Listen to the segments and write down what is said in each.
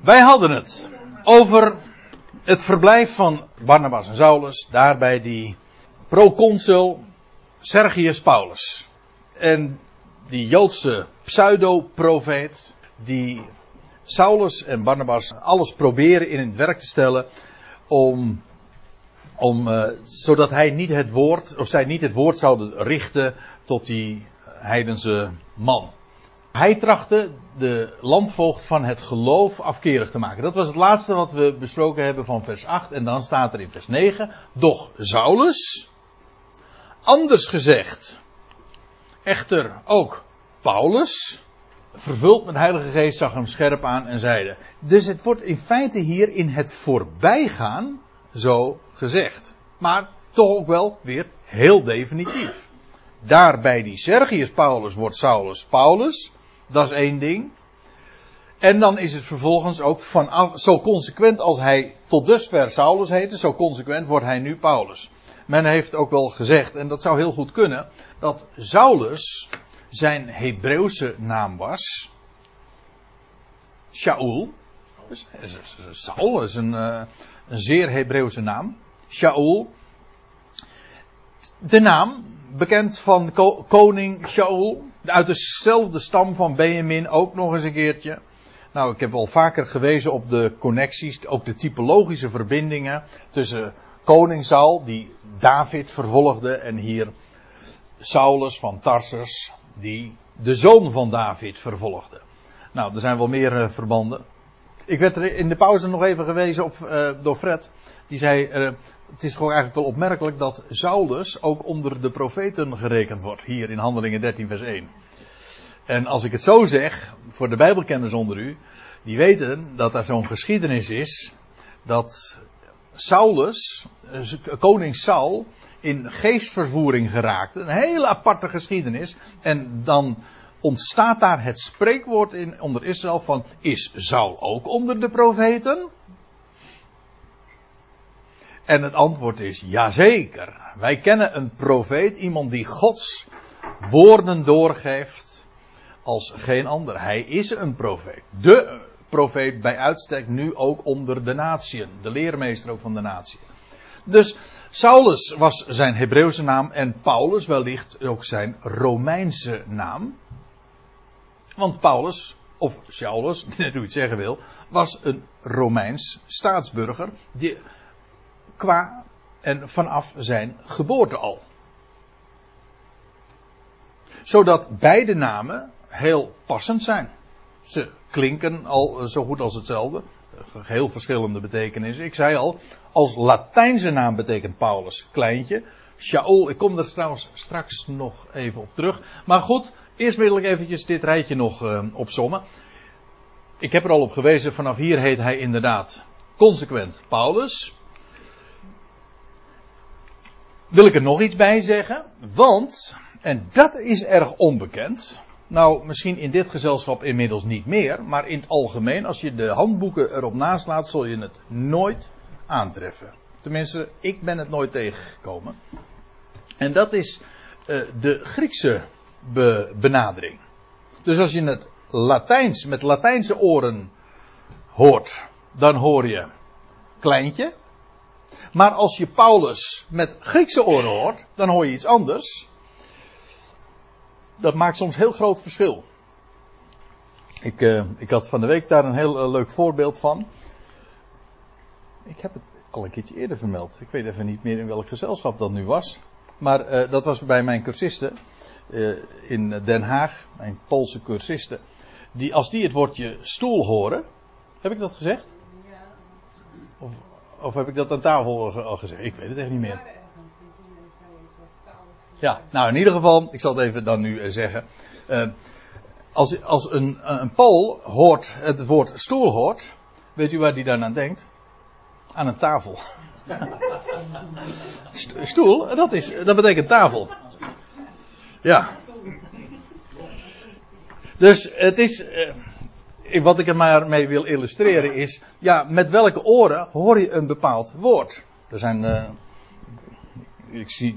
Wij hadden het over het verblijf van Barnabas en Saulus daar bij die proconsul Sergius Paulus. En die Joodse pseudo-profeet die Saulus en Barnabas alles proberen in het werk te stellen om, om uh, zodat hij niet het woord, of zij niet het woord zouden richten tot die heidense man. Hij trachtte de landvoogd van het geloof afkerig te maken. Dat was het laatste wat we besproken hebben van vers 8. En dan staat er in vers 9. Doch Saulus, anders gezegd, echter ook Paulus, vervuld met Heilige Geest, zag hem scherp aan en zeide. Dus het wordt in feite hier in het voorbijgaan zo gezegd. Maar toch ook wel weer heel definitief. Daar bij die Sergius Paulus wordt Saulus Paulus. Dat is één ding. En dan is het vervolgens ook vanaf, zo consequent als hij tot dusver Saulus heette, zo consequent wordt hij nu Paulus. Men heeft ook wel gezegd, en dat zou heel goed kunnen, dat Saulus zijn Hebreeuwse naam was. Shaul. Dus, Saul is een, uh, een zeer Hebreeuwse naam. Shaul. De naam, bekend van koning Shaul. Uit dezelfde stam van Benjamin ook nog eens een keertje. Nou, ik heb al vaker gewezen op de connecties, ook de typologische verbindingen tussen koning Saul, die David vervolgde, en hier Saulus van Tarsus, die de zoon van David vervolgde. Nou, er zijn wel meer uh, verbanden. Ik werd er in de pauze nog even gewezen op, uh, door Fred. Die zei, uh, het is gewoon eigenlijk wel opmerkelijk dat Saulus ook onder de profeten gerekend wordt. Hier in Handelingen 13 vers 1. En als ik het zo zeg, voor de bijbelkenners onder u, die weten dat er zo'n geschiedenis is, dat Saulus, koning Saul, in geestvervoering geraakte. Een hele aparte geschiedenis. En dan ontstaat daar het spreekwoord in onder Israël van, is Saul ook onder de profeten? En het antwoord is jazeker. Wij kennen een profeet, iemand die Gods woorden doorgeeft als geen ander. Hij is een profeet. De profeet bij uitstek nu ook onder de natieën. De leermeester ook van de natie. Dus Saulus was zijn Hebreeuwse naam en Paulus wellicht ook zijn Romeinse naam. Want Paulus, of Saulus, net hoe je het zeggen wil, was een Romeins staatsburger. Die, qua en vanaf zijn geboorte al. Zodat beide namen heel passend zijn. Ze klinken al zo goed als hetzelfde. Heel verschillende betekenissen. Ik zei al, als Latijnse naam betekent Paulus kleintje. Shaul, ik kom er trouwens straks nog even op terug. Maar goed, eerst wil ik eventjes dit rijtje nog uh. Ik heb er al op gewezen, vanaf hier heet hij inderdaad consequent Paulus. Wil ik er nog iets bij zeggen? Want, en dat is erg onbekend. Nou, misschien in dit gezelschap inmiddels niet meer, maar in het algemeen, als je de handboeken erop naslaat, zul je het nooit aantreffen. Tenminste, ik ben het nooit tegengekomen. En dat is uh, de Griekse be benadering. Dus als je het Latijns met Latijnse oren hoort, dan hoor je kleintje. Maar als je Paulus met Griekse oren hoort, dan hoor je iets anders. Dat maakt soms heel groot verschil. Ik, uh, ik had van de week daar een heel uh, leuk voorbeeld van. Ik heb het al een keertje eerder vermeld. Ik weet even niet meer in welk gezelschap dat nu was. Maar uh, dat was bij mijn cursisten in Den Haag, mijn Poolse cursisten. Die, als die het woordje stoel horen. Heb ik dat gezegd? Ja. Of, of heb ik dat aan tafel al gezegd? Ik weet het echt niet meer. Ja, nou in ieder geval, ik zal het even dan nu zeggen. Uh, als, als een, een Pool hoort, het woord stoel hoort, weet u waar die dan aan denkt? Aan een tafel. Stoel, dat, is, dat betekent tafel. Ja. Dus het is. Uh, wat ik er maar mee wil illustreren is. Ja, met welke oren hoor je een bepaald woord? Er zijn. Uh, ik zie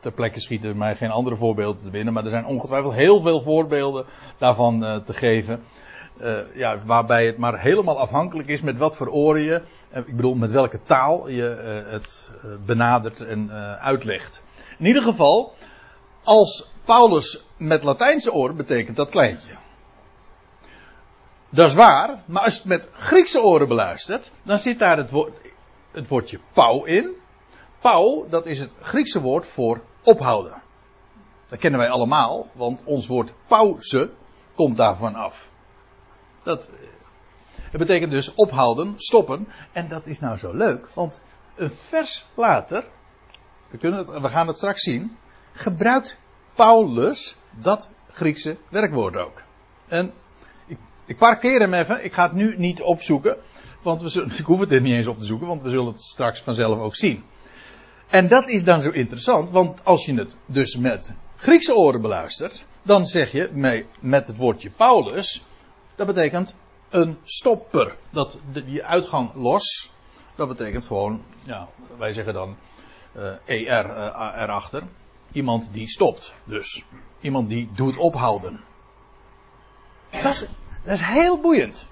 ter plekke schieten mij geen andere voorbeelden te binnen. Maar er zijn ongetwijfeld heel veel voorbeelden daarvan uh, te geven. eh, ja, waarbij het maar helemaal afhankelijk is met wat voor oren je, eh, ik bedoel met welke taal je eh, het eh, benadert en eh, uitlegt. In ieder geval, als Paulus met Latijnse oren betekent dat kleintje. Dat is waar, maar als je het met Griekse oren beluistert, dan zit daar het, woord, het woordje pauw in. Pauw, dat is het Griekse woord voor ophouden. Dat kennen wij allemaal, want ons woord pauze komt daarvan af. Dat, het betekent dus ophouden, stoppen. En dat is nou zo leuk, want een vers later, we, kunnen het, we gaan het straks zien, gebruikt Paulus dat Griekse werkwoord ook. En ik, parkeer hem even, ik ga het nu niet opzoeken, want we zullen, ik hoef het er niet eens op te zoeken, want we zullen het straks vanzelf ook zien. En dat is dan zo interessant, want als je het dus met Griekse oren beluistert, dan zeg je met het woordje Paulus, dat betekent een stopper. Dat, die uitgang los, dat betekent gewoon, ja, wij zeggen dan uh, ER uh, erachter. Iemand die stopt, dus. Iemand die doet ophouden. Dat is, dat is heel boeiend.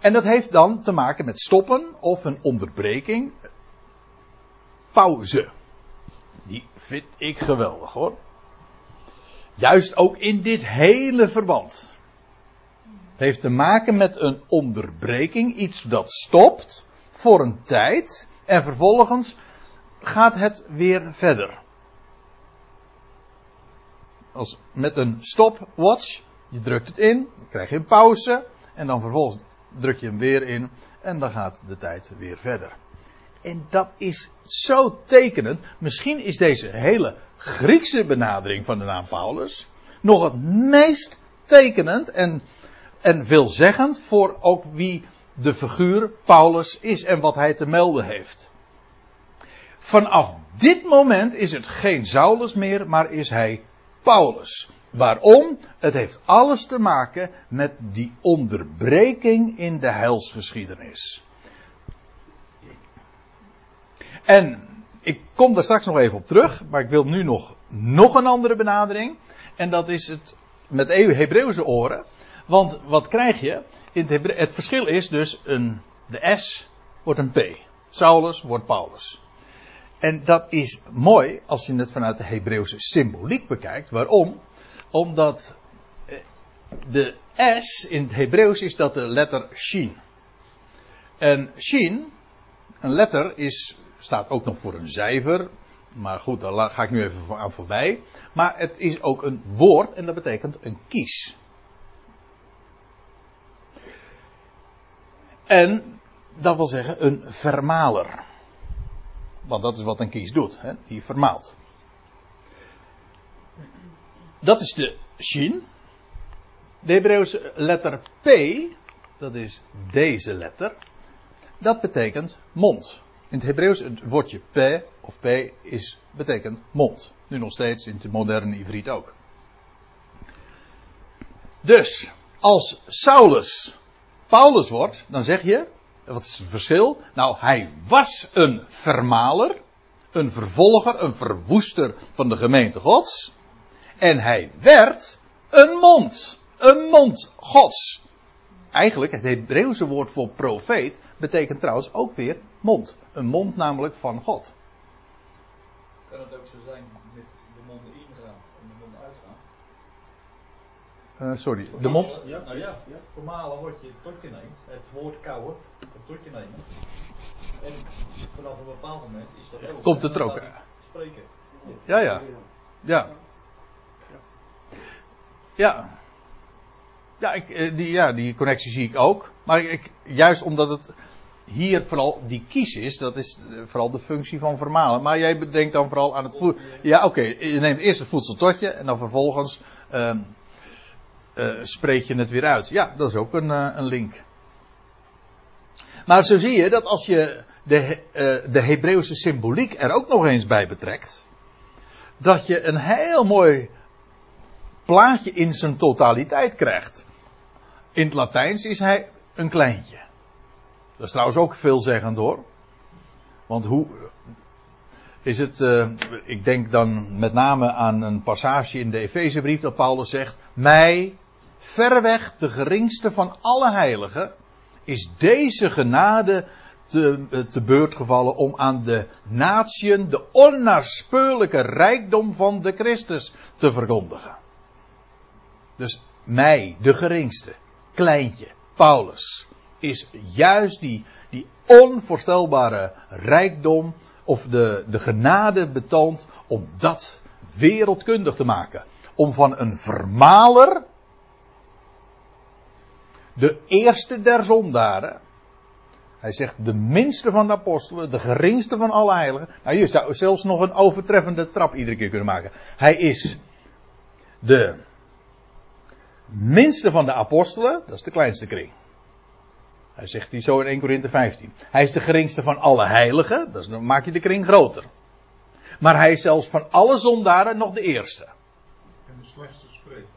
En dat heeft dan te maken met stoppen of een onderbreking. Pauze. Die vind ik geweldig hoor. Juist ook in dit hele verband. Het heeft te maken met een onderbreking, iets dat stopt voor een tijd en vervolgens gaat het weer verder. Als met een stopwatch, je drukt het in, dan krijg je een pauze en dan vervolgens druk je hem weer in en dan gaat de tijd weer verder. En dat is zo tekenend. Misschien is deze hele Griekse benadering van de naam Paulus nog het meest tekenend en, en veelzeggend voor ook wie de figuur Paulus is en wat hij te melden heeft. Vanaf dit moment is het geen Saulus meer, maar is hij Paulus. Waarom? Het heeft alles te maken met die onderbreking in de heilsgeschiedenis. En ik kom daar straks nog even op terug, maar ik wil nu nog, nog een andere benadering. En dat is het met Hebreeuwse oren. Want wat krijg je? In het, het verschil is dus een, de S wordt een P. Saulus wordt Paulus. En dat is mooi als je het vanuit de Hebreeuwse symboliek bekijkt. Waarom? Omdat de S in het Hebreeuws is dat de letter Shin. En Shin, een letter, is staat ook nog voor een cijfer. Maar goed, daar ga ik nu even aan voorbij. Maar het is ook een woord en dat betekent een kies. En dat wil zeggen een vermaler. Want dat is wat een kies doet, hè? die vermaalt. Dat is de shin. De Hebreeuwse letter P, dat is deze letter. Dat betekent mond. In het Hebreeuws het woordje p of p is, betekent mond. Nu nog steeds in het moderne Ivriet ook. Dus, als Saulus Paulus wordt, dan zeg je, wat is het verschil? Nou, hij was een vermaler, een vervolger, een verwoester van de gemeente Gods. En hij werd een mond, een mond Gods. Eigenlijk, het Hebreeuwse woord voor profeet betekent trouwens ook weer mond. Een mond namelijk van God. Kan het ook zo zijn met de monden ingaan en de monden uitgaan? Uh, sorry, de mond? Ja, nou ja, ja. Formalen wordt je tot je neemt, het woord kouwen, het tot je nemen. En vanaf een bepaald moment is dat ook. Komt het er ook? Spreken. Ja, ja. Ja. Ja. Ja, ik, die, ja, die connectie zie ik ook. Maar ik, juist omdat het hier vooral die kies is, dat is vooral de functie van vermalen. Maar jij bedenkt dan vooral aan het voedsel. Ja, oké, okay, je neemt eerst het voedsel tot je en dan vervolgens uh, uh, spreek je het weer uit. Ja, dat is ook een, uh, een link. Maar zo zie je dat als je de, de Hebreeuwse symboliek er ook nog eens bij betrekt, dat je een heel mooi plaatje in zijn totaliteit krijgt. In het Latijns is hij een kleintje. Dat is trouwens ook veelzeggend hoor. Want hoe is het, ik denk dan met name aan een passage in de Efezebrief dat Paulus zegt, mij verreweg de geringste van alle heiligen, is deze genade te, eh, te beurt gevallen om aan de natieën de onnaspeurlijke rijkdom van de Christus te verkondigen. Dus mij, de geringste, kleintje, Paulus, is juist die, die onvoorstelbare rijkdom of de, de genade betoond om dat wereldkundig te maken. Om van een vermaler, de eerste der zondaren, hij zegt de minste van de apostelen, de geringste van alle heiligen. Nou, je zou zelfs nog een overtreffende trap iedere keer kunnen maken. Hij is de minste van de apostelen, dat is de kleinste kring. Hij zegt die zo in 1 Korinthe 15. Hij is de geringste van alle heiligen, dus dan maak je de kring groter. Maar hij is zelfs van alle zondaren nog de eerste. En de slechtste spreker.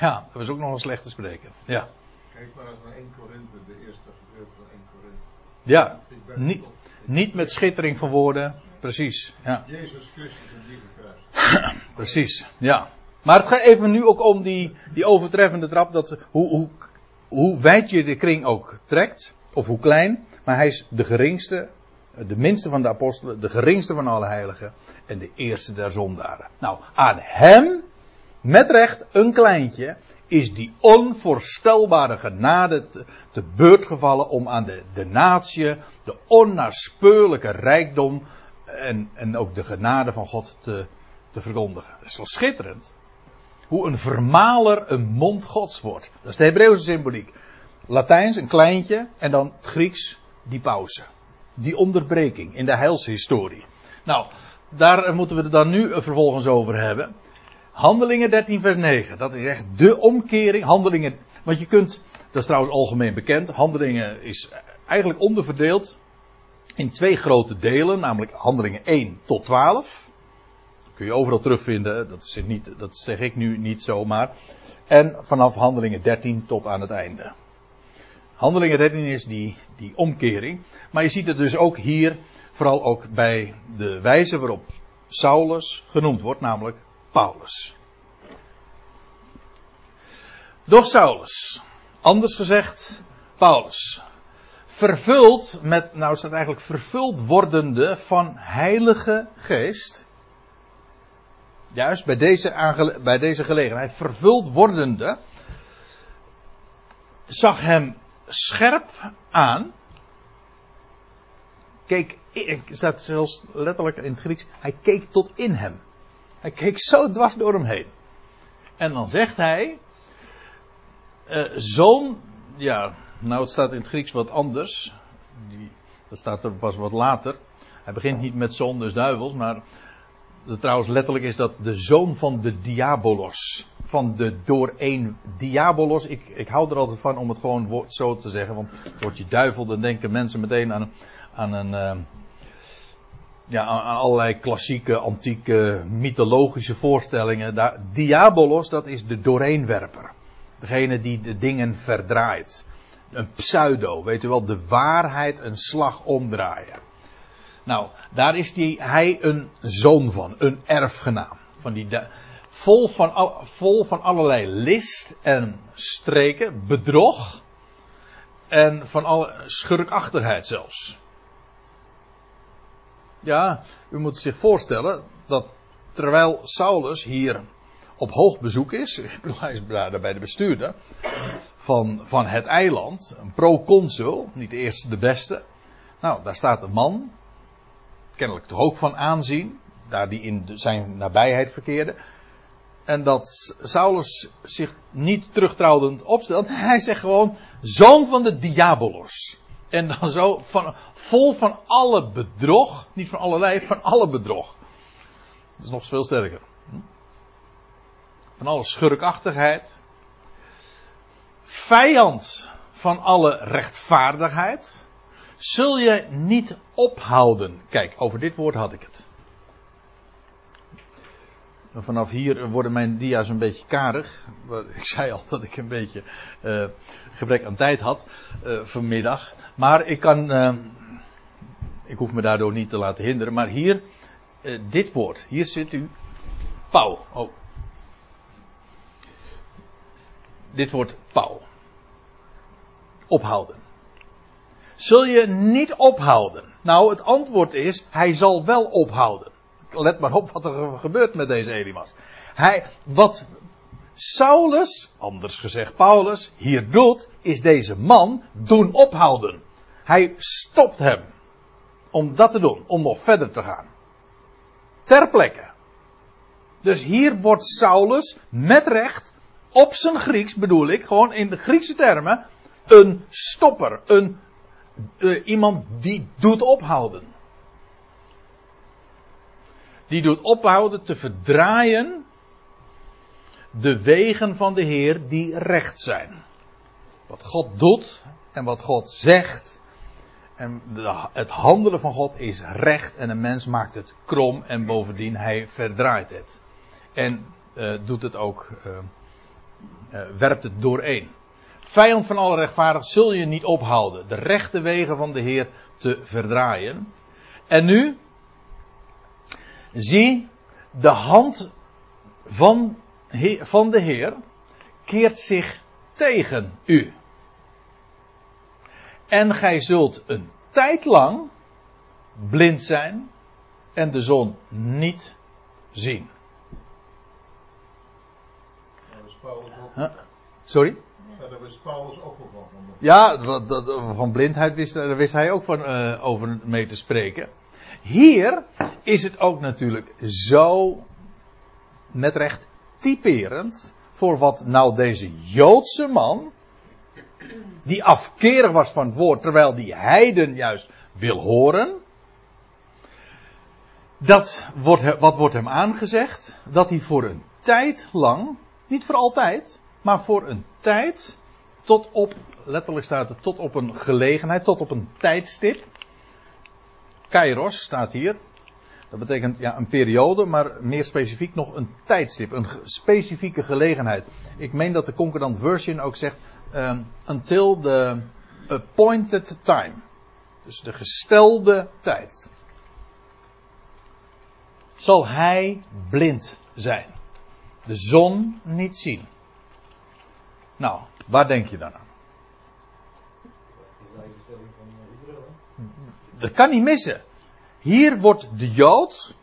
Ja, dat was ook nog een slechte spreker. Ja, Kijk maar eens naar 1 Korinthe, de eerste gedeelte van 1 Korinthe. ja. Niet, niet met schittering van woorden. Precies, ja. Jezus Christus en die gekruist. Precies, ja. Maar het gaat even nu ook om die, die overtreffende trap. Dat, hoe, hoe, hoe wijd je de kring ook trekt, of hoe klein. Maar hij is de geringste, de minste van de apostelen, de geringste van alle heiligen en de eerste der zondaren. Nou, aan hem, met recht een kleintje, is die onvoorstelbare genade te, beurt gevallen om aan de, de natie de onnaspeurlijke rijkdom en, en ook de genade van God te, te verkondigen. Dat is wel schitterend. Hoe een vermaler een mond gods wordt. Dat is de Hebreeuwse symboliek. Latijns een kleintje en dan het Grieks die pauze. Die onderbreking in de heilshistorie. Nou, daar moeten we het dan nu vervolgens over hebben. Handelingen 13 vers 9. Dat is echt de omkering. Handelingen, want je kunt, dat is trouwens algemeen bekend. Handelingen is eigenlijk onderverdeeld in twee grote delen. Namelijk handelingen 1 tot 12 kun je overal terugvinden. Dat, is niet, dat zeg ik nu niet zomaar. En vanaf handelingen 13 tot aan het einde. Handelingen 13 is die, die omkering. Maar je ziet het dus ook hier, vooral ook bij de wijze waarop Saulus genoemd wordt, namelijk Paulus. Doch Saulus, anders gezegd Paulus, vervuld met, nou staat eigenlijk vervuld wordende van heilige geest juist bij deze, bij deze gelegenheid, vervuld wordende, zag hem scherp aan. Keek, staat zelfs letterlijk in het Grieks, hij keek tot in hem. Hij keek zo dwars door hem heen. En dan zegt hij, eh, zoon, ja, nou het staat in het Grieks wat anders. Die, dat staat er pas wat later. Hij begint niet met zoon dus duivels, maar trouwens letterlijk is dat de zoon van de diabolos. Van de dooreen diabolos. Ik, ik hou er altijd van om het gewoon zo te zeggen. Want het woordje duivel, dan denken mensen meteen aan, aan een. eh, ja, allerlei klassieke, antieke, mythologische voorstellingen. Daar, diabolos, dat is de dooreenwerper. Degene die de dingen verdraait. Een pseudo, weet u wel, de waarheid een slag omdraaien. Nou, daar is die, hij een zoon van, een erfgenaam. Van die, vol, van vol van allerlei list en streken, bedrog en van alle schurkachtigheid zelfs. Ja, u moet zich voorstellen dat terwijl Saulus hier op hoog bezoek is, ik bedoel, hij is de bestuurder van, van het eiland, een proconsul, niet de eerste de beste. Nou, daar staat een man, kennelijk toch ook van aanzien, daar die in zijn nabijheid verkeerde. En dat Saulus zich niet terugtrouwend opstelt. Hij zegt gewoon, zoon van de diabolos. En dan zo, van, vol van alle bedrog, niet van allerlei, van alle bedrog. Dat is nog veel sterker. Van alle schurkachtigheid. Vijand van alle rechtvaardigheid. Zul je niet ophouden. Kijk, over dit woord had ik het. Vanaf hier worden mijn dia's een beetje karig. Ik zei al dat ik een beetje eh, gebrek aan tijd had eh, vanmiddag. Maar ik kan. eh, ik hoef me daardoor niet te laten hinderen. Maar hier, dit woord. Hier zit u. Pauw. Oh. dit wordt Paul. Ophouden. Zul je niet ophouden? Nou, het antwoord is, hij zal wel ophouden. Let maar op wat er gebeurt met deze Elimas. Hij, wat Saulus, anders gezegd Paulus, hier doet, is deze man doen ophouden. Hij stopt hem om dat te doen, om nog verder te gaan. Ter plekke. Dus hier wordt Saulus met recht, op zijn Grieks bedoel ik, gewoon in de Griekse termen, een stopper, een, uh, iemand die doet ophouden. Die doet ophouden te verdraaien de wegen van de Heer die recht zijn. Wat God doet en wat God zegt. En het handelen van God is recht en een mens maakt het krom en bovendien hij verdraait het. En uh, doet het ook, uh, werpt het doorheen. Vijand van alle rechtvaardig zul je niet ophouden. De rechte wegen van de Heer te verdraaien. En nu, zie, de hand van van de Heer keert zich tegen u. En gij zult een tijd lang blind zijn en de zon niet zien. Huh? Sorry? Ja, daar wist Paulus ook wel van. Ja, dat, dat, van blindheid wist, daar wist hij ook van uh, over mee te spreken. Hier is het ook natuurlijk zo met recht typerend voor wat nou deze Joodse man, die afkerig was van het woord, terwijl die heiden juist wil horen. Dat wordt, wat wordt hem aangezegd? Dat hij voor een tijd lang, niet voor altijd, maar voor een tijd, tot op, letterlijk staat het, tot op een gelegenheid, tot op een tijdstip. Kairos staat hier, dat betekent ja, een periode, maar meer specifiek nog een tijdstip, een specifieke gelegenheid. Ik meen dat de Concordant Version ook zegt um, until the appointed time. Dus de gestelde tijd. Zal hij blind zijn. De zon niet zien. Nou, waar denk je dan aan? Dat kan niet missen. Hier wordt de Jood,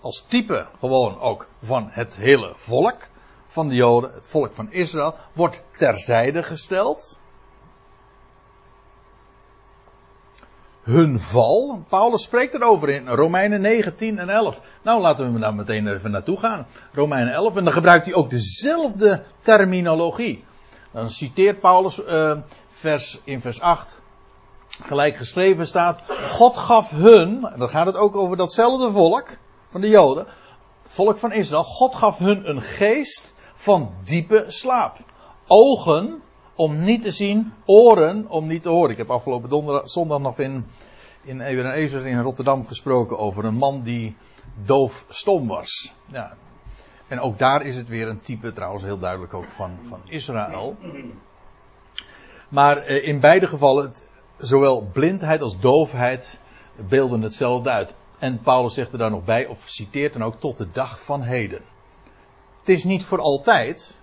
als type gewoon ook van het hele volk van de Joden, het volk van Israël, wordt terzijde gesteld. Hun val, Paulus spreekt erover in Romeinen 9, 10 en 11. Nou, laten we daar meteen even naartoe gaan. Romeinen 11, en dan gebruikt hij ook dezelfde terminologie. Dan citeert Paulus uh, vers, in vers 8 gelijk geschreven staat, God gaf hun, en dan gaat het ook over datzelfde volk van de Joden, het volk van Israël, God gaf hun een geest van diepe slaap. Ogen om niet te zien, oren om niet te horen. Ik heb afgelopen donderdag, zondag nog in, in Ebenezer in Rotterdam gesproken over een man die doof stom was. Ja. En ook daar is het weer een type, trouwens heel duidelijk ook van, van Israël. Maar eh, in beide gevallen, zowel blindheid als doofheid beelden hetzelfde uit. En Paulus zegt er daar nog bij, of citeert dan ook, tot de dag van heden. Het is niet voor altijd.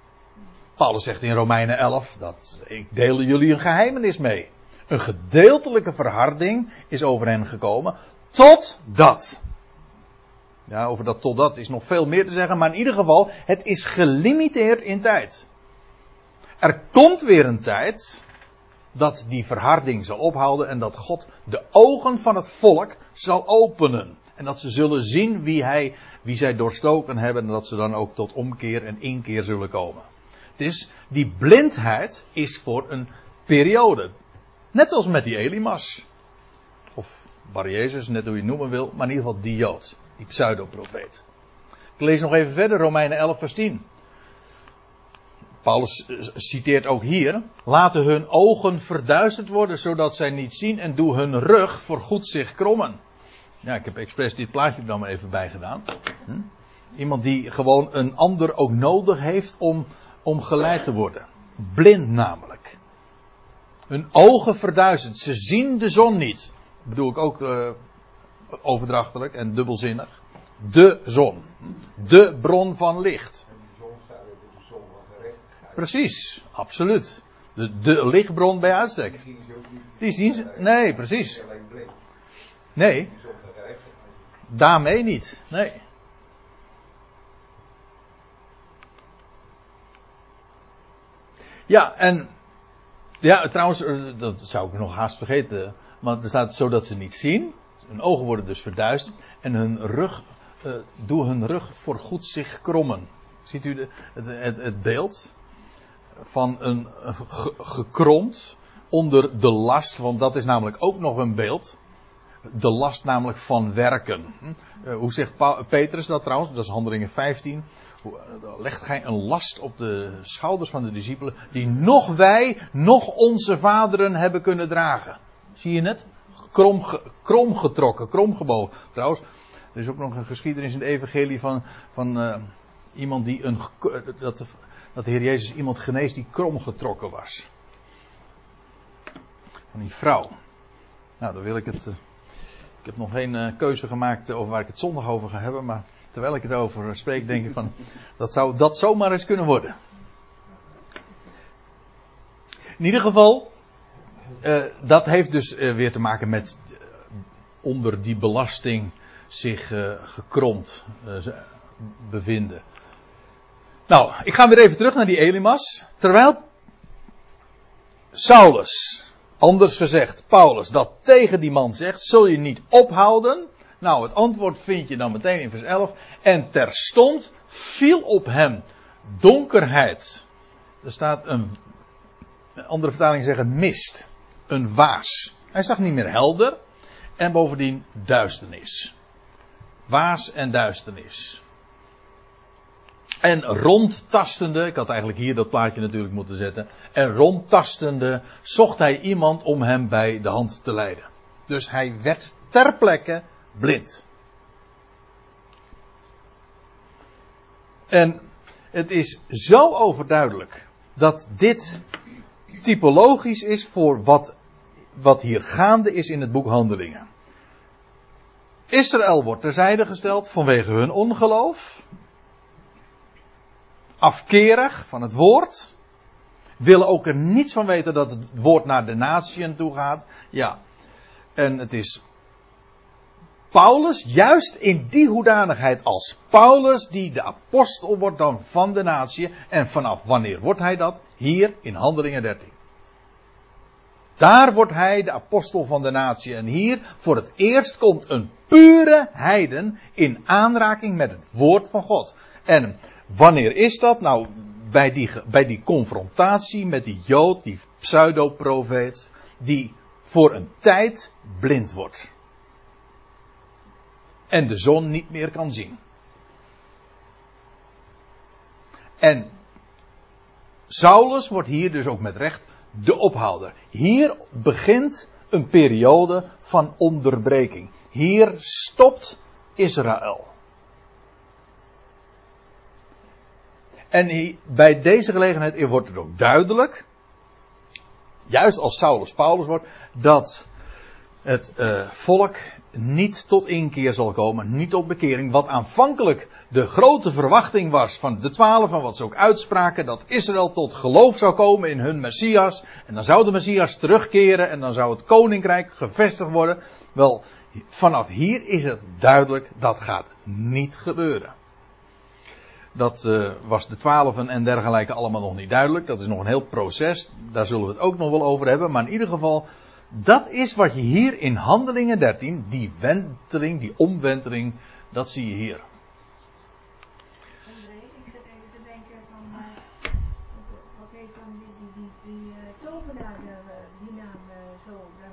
Paulus zegt in Romeinen 11 dat ik deel jullie een geheimenis mee. Een gedeeltelijke verharding is over hen gekomen. Tot dat. Ja, over dat tot dat is nog veel meer te zeggen, maar in ieder geval, het is gelimiteerd in tijd. Er komt weer een tijd dat die verharding zal ophouden en dat God de ogen van het volk zal openen. En dat ze zullen zien wie, hij, wie zij doorstoken hebben en dat ze dan ook tot omkeer en inkeer zullen komen. Dus die blindheid is voor een periode. Net als met die Elimas. Of Bar Jezus, net hoe je het noemen wil, maar in ieder geval die Jood. Die pseudoprofeet. Ik lees nog even verder, Romeinen 11 vers 10. Paulus eh, citeert ook hier. Laten hun ogen verduisterd worden, zodat zij niet zien. En doe hun rug voor goed zich krommen. Ja, ik heb expres dit plaatje dan maar even bij gedaan. Hm? Iemand die gewoon een ander ook nodig heeft om, om geleid te worden. Blind namelijk. Hun ogen verduisterd. Ze zien de zon niet. Dat bedoel ik ook uh, overdrachtelijk en dubbelzinnig. De zon. De bron van licht. Precies. Absoluut. De, de lichtbron bij uitstek. Die zien ze ook niet. Die zien ze. Nee, precies. Nee, daarmee niet. Nee. Ja, en. Ja, trouwens, eh, dat zou ik nog haast vergeten. Maar er staat zodat ze niet zien. Hun ogen worden dus verduisterd. En hun rug. eh doe hun rug voor goed zich krommen. Ziet u de, het, het, het beeld? Van een een ge- gekromd. Onder de last, want dat is namelijk ook nog een beeld de last namelijk van werken. Hm? Eh, hoe zegt Petrus dat trouwens? Dat is handelingen 15. Hoe, eh, legt gij een last op de schouders van de discipelen die nog wij, nog onze vaderen hebben kunnen dragen. Zie je het? Krom, krom getrokken, krom gebogen. Trouwens, er is ook nog een geschiedenis in de evangelie van, van eh, iemand die een, dat, dat de Heer Jezus iemand geneest die krom getrokken was. Van die vrouw. Nou, dan wil ik het... eh, ik heb nog geen eh, keuze gemaakt over waar ik het zondag over ga hebben, maar terwijl ik erover spreek, denk ik van dat zou dat zomaar eens kunnen worden. In ieder geval, eh, dat heeft dus weer te maken met onder die belasting zich gekromd bevinden. Nou, ik ga weer even terug naar die Elimas. Terwijl Saulus, anders gezegd Paulus, dat tegen die man zegt, zul je niet ophouden? Nou, het antwoord vind je dan meteen in vers 11. En terstond viel op hem donkerheid. Er staat een, andere vertalingen zeggen mist. Een waas. Hij zag niet meer helder. En bovendien duisternis. Waas en duisternis. En rondtastende, ik had eigenlijk hier dat plaatje natuurlijk moeten zetten. En rondtastende zocht hij iemand om hem bij de hand te leiden. Dus hij werd ter plekke blind. En het is zo overduidelijk dat dit typologisch is voor wat, wat hier gaande is in het boek Handelingen. Israël wordt terzijde gesteld vanwege hun ongeloof afkerig van het woord. Willen ook er niets van weten dat het woord naar de natieën toe gaat. Ja. En het is Paulus, juist in die hoedanigheid als Paulus, die de apostel wordt dan van de natie. En vanaf wanneer wordt hij dat? Hier in Handelingen 13. Daar wordt hij de apostel van de natie. En hier voor het eerst komt een pure heiden in aanraking met het woord van God. En wanneer is dat? Nou, bij die, bij die confrontatie met die Jood, die pseudoprofeet, die voor een tijd blind wordt. En de zon niet meer kan zien. En Saulus wordt hier dus ook met recht de ophouder. Hier begint een periode van onderbreking. Hier stopt Israël. En bij deze gelegenheid wordt het ook duidelijk, juist als Saulus Paulus wordt, dat het eh, volk niet tot inkeer zal komen, niet tot bekering. Wat aanvankelijk de grote verwachting was van de twaalf en wat ze ook uitspraken, dat Israël tot geloof zou komen in hun Messias. En dan zou de Messias terugkeren en dan zou het koninkrijk gevestigd worden. Wel, vanaf hier is het duidelijk, dat gaat niet gebeuren. Dat eh, was de twaalfen en dergelijke allemaal nog niet duidelijk. Dat is nog een heel proces. Daar zullen we het ook nog wel over hebben. Maar in ieder geval, dat is wat je hier in Handelingen 13, die wenteling, die omwenteling, dat zie je hier. Eh, eh, eh,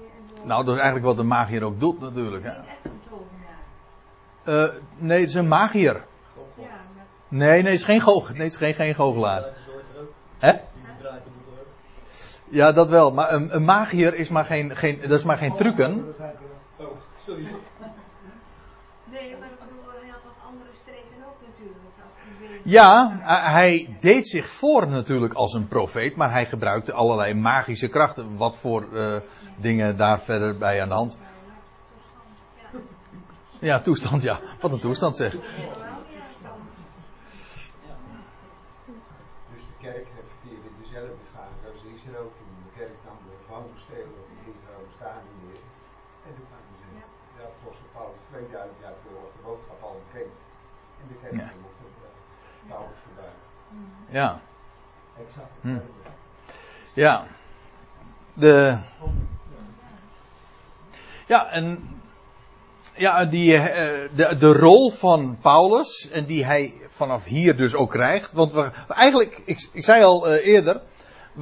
eh, eh. Nou, dat is eigenlijk wat de magier ook doet natuurlijk. Hè. Niet echt een tovenaar. Eh, nee, het is een magier. Nee, nee, het is geen, goog, nee, het is geen, geen goochelaar. Hè? Ja, dat wel. Maar een, een magier is maar geen, geen, dat is maar geen trucken. Oh, sorry. nee, maar ik bedoel, wat andere streken ook natuurlijk. Ja, hij deed zich voor natuurlijk als een profeet, maar hij gebruikte allerlei magische krachten. Wat voor eh, dingen daar verder bij aan de hand? Ja, toestand, ja. Wat een toestand zeg. Dus de kerk verkeerde dezelfde fase als Israël toen. De kerk nam de vlambestelen in Israël staan meer En toen kwamen ze, de paus Paulus, 2000 jaar door was de boodschap al bekend. En de kerk ja. ook eh, Paulus voorbij. Mhm. Ja. Exact. Hm. Ja. De... Ja, en ja, die, eh, de, de rol van Paulus, en die hij vanaf hier dus ook krijgt. Want we, eigenlijk, ik, ik zei al eh, eerder,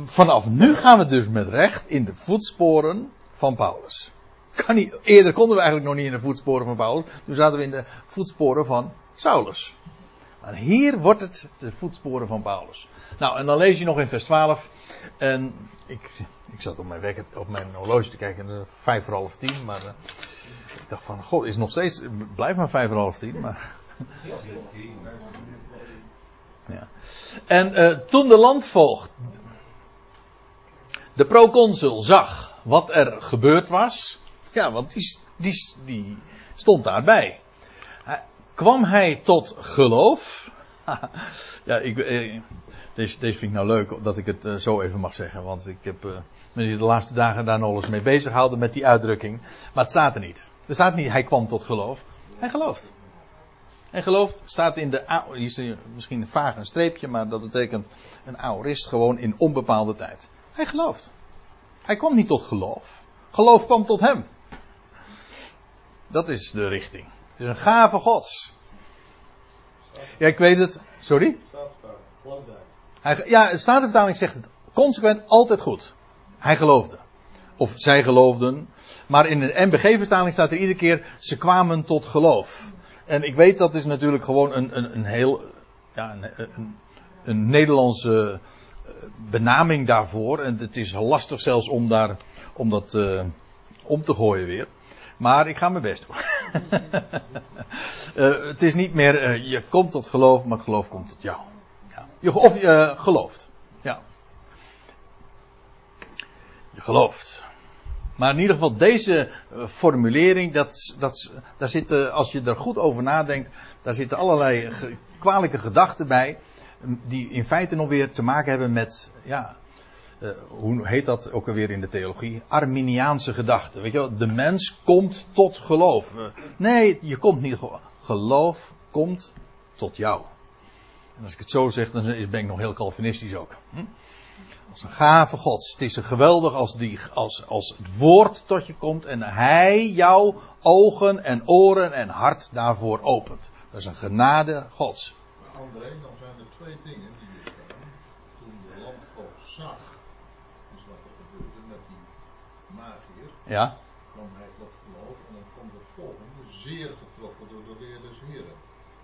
vanaf nu gaan we dus met recht in de voetsporen van Paulus. Kan niet, eerder konden we eigenlijk nog niet in de voetsporen van Paulus. Toen zaten we in de voetsporen van Saulus. Maar hier wordt het de voetsporen van Paulus. Nou, en dan lees je nog in vers 12. En ik, ik zat op mijn, op mijn horloge te kijken. En is vijf voor half tien. Maar eh, ik dacht van, god, is nog steeds. Blijf maar vijf voor half tien. Maar, ja. En eh, toen de landvoogd, de proconsul, zag wat er gebeurd was. Ja, want die, die, die stond daarbij. Kwam hij tot geloof? ja, ik, eh, deze, deze vind ik nou leuk dat ik het eh, zo even mag zeggen. Want ik heb eh, me de laatste dagen daar nog eens mee bezig gehouden met die uitdrukking. Maar het staat er niet. Er staat niet, hij kwam tot geloof. Hij gelooft. Hij gelooft, staat in de, hier is misschien een vaag een streepje, maar dat betekent een aorist gewoon in onbepaalde tijd. Hij gelooft. Hij kwam niet tot geloof. Geloof kwam tot hem. Dat is de richting. Het is een gave gods. Ja, ik weet het. Sorry? Hij, ja, de Statenvertaling zegt het consequent altijd goed. Hij geloofde. Of zij geloofden. Maar in de MBG-vertaling staat er iedere keer, ze kwamen tot geloof. En ik weet dat is natuurlijk gewoon een, een, een heel, ja, een, een, een Nederlandse eh, benaming daarvoor. En het is lastig zelfs om, daar, om dat eh, om te gooien weer. Maar ik ga mijn best doen. Eh, het is niet meer, eh, je komt tot geloof, maar het geloof komt tot jou. Ja. Of je eh, gelooft. Ja. Je gelooft. Maar in ieder geval deze formulering, dat, dat, daar zitten, als je er goed over nadenkt, daar zitten allerlei kwalijke gedachten bij. Die in feite nog weer te maken hebben met, ja, eh, hoe heet dat ook alweer in de theologie? Arminiaanse gedachten. Weet je wel, de mens komt tot geloof. Nee, je komt niet. ge- Geloof komt tot jou. En als ik het zo zeg, dan ben ik nog heel Calvinistisch ook. Hm? Als een gave gods. Het is een geweldig als, die, als, als het woord tot je komt en hij jouw ogen en oren en hart daarvoor opent. Dat is een genade gods. André, dan zijn er twee dingen die staan. Toen de landvoogd zag, dus wat er gebeurde met die magier, Ja, kwam hij tot geloof en dan komt het volgende, zeer getroffen door de leer des Heren.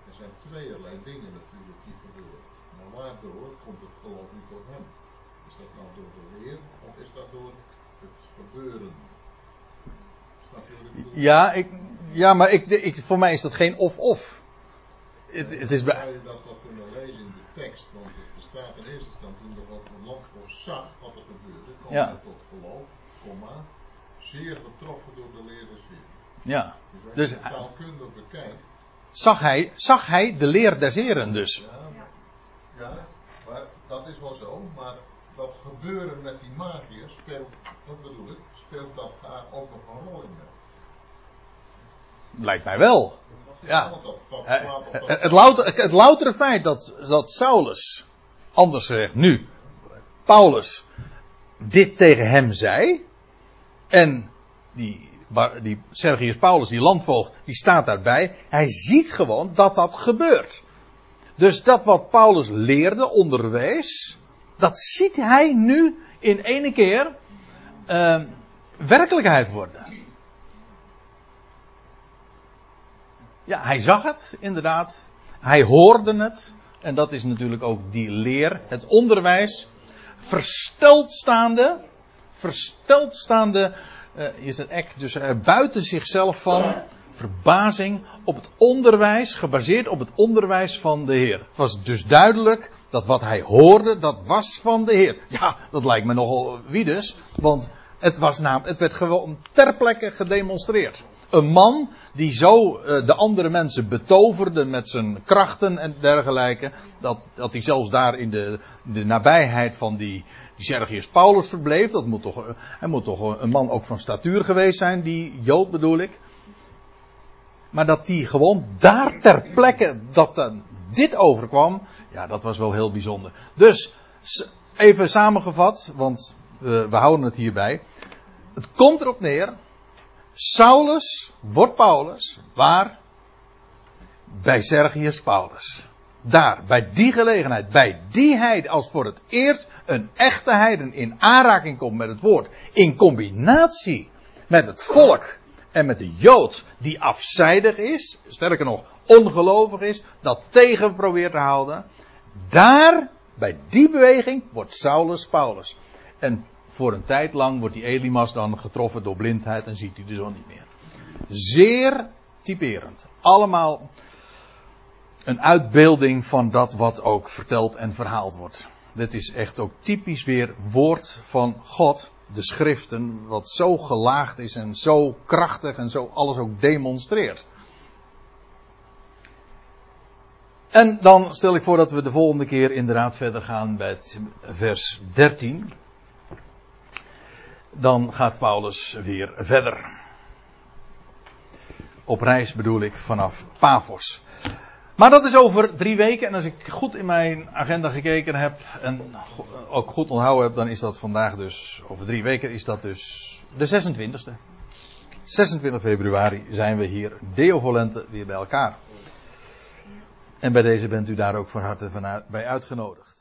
Er zijn tweeërlei dingen natuurlijk die gebeuren. Maar waardoor komt het geloof niet tot hem? Is dat nou door de leer of is dat door het gebeuren? Snap je wat ik bedoel? ja, ik, ja maar ik, ik, voor mij is dat geen of-of. Het, het is bij, Zou je dat wel kunnen lezen in de tekst? Want het bestaat in eerste instantie toen de landvoogd zag wat er gebeurde, kwam Ja. hij tot geloof, komma, zeer getroffen door de leer des Heren. ja. Dus Dus je het taalkundig bekijkt, zag hij, zag hij de leer des heren dus. ja, ja, maar dat is wel zo, maar dat gebeuren met die magier speelt, wat bedoel ik, speelt dat daar ook nog een rol in mee? Lijkt mij wel. Ja. Eh, op Het, louter, het loutere feit dat, dat Saulus, anders gezegd nu, Paulus, dit tegen hem zei. En die, die Sergius Paulus, die landvoogd, die staat daarbij. Hij ziet gewoon dat dat gebeurt. Dus dat wat Paulus leerde, onderwees, dat ziet hij nu in ene keer eh, werkelijkheid worden. Ja, hij zag het, inderdaad. Hij hoorde het. En dat is natuurlijk ook die leer, het onderwijs. Versteld staande. Versteld staande eh, is het ek, dus eh, buiten zichzelf van verbazing op het onderwijs, gebaseerd op het onderwijs van de Heer. Het was dus duidelijk dat wat hij hoorde, dat was van de Heer. Ja, dat lijkt me nogal wie dus, want het, was naam, het werd gewoon ter plekke gedemonstreerd. Een man die zo eh, de andere mensen betoverde met zijn krachten en dergelijke. Dat, dat hij zelfs daar in de, de nabijheid van die, die Sergius Paulus verbleef. Dat moet toch, eh, hij moet toch een man ook van statuur geweest zijn, die Jood bedoel ik. Maar dat die gewoon daar ter plekke, dat dit overkwam. Ja, dat was wel heel bijzonder. Dus, even samengevat, want we houden het hierbij. Het komt erop neer Saulus wordt Paulus. Waar? Bij Sergius Paulus. Daar, bij die gelegenheid, bij die heiden, als voor het eerst een echte heiden in aanraking komt met het woord, in combinatie met het volk en met de Jood die afzijdig is, sterker nog ongelovig is, dat tegen probeert te houden, daar, bij die beweging, wordt Saulus Paulus. En voor een tijd lang wordt die Elimas dan getroffen door blindheid en ziet hij de zon niet meer. Zeer typerend. Allemaal een uitbeelding van dat wat ook verteld en verhaald wordt. Dit is echt ook typisch weer woord van God, de schriften, wat zo gelaagd is en zo krachtig en zo alles ook demonstreert. En dan stel ik voor dat we de volgende keer inderdaad verder gaan bij vers 13 dan gaat Paulus weer verder. Op reis bedoel ik vanaf Pavos. Maar dat is over drie weken. En als ik goed in mijn agenda gekeken heb en ook goed onthouden heb, dan is dat vandaag dus, over drie weken is dat dus de 26e. 26 februari zijn we hier, Deo Volente, weer bij elkaar. En bij deze bent u daar ook van harte bij uitgenodigd.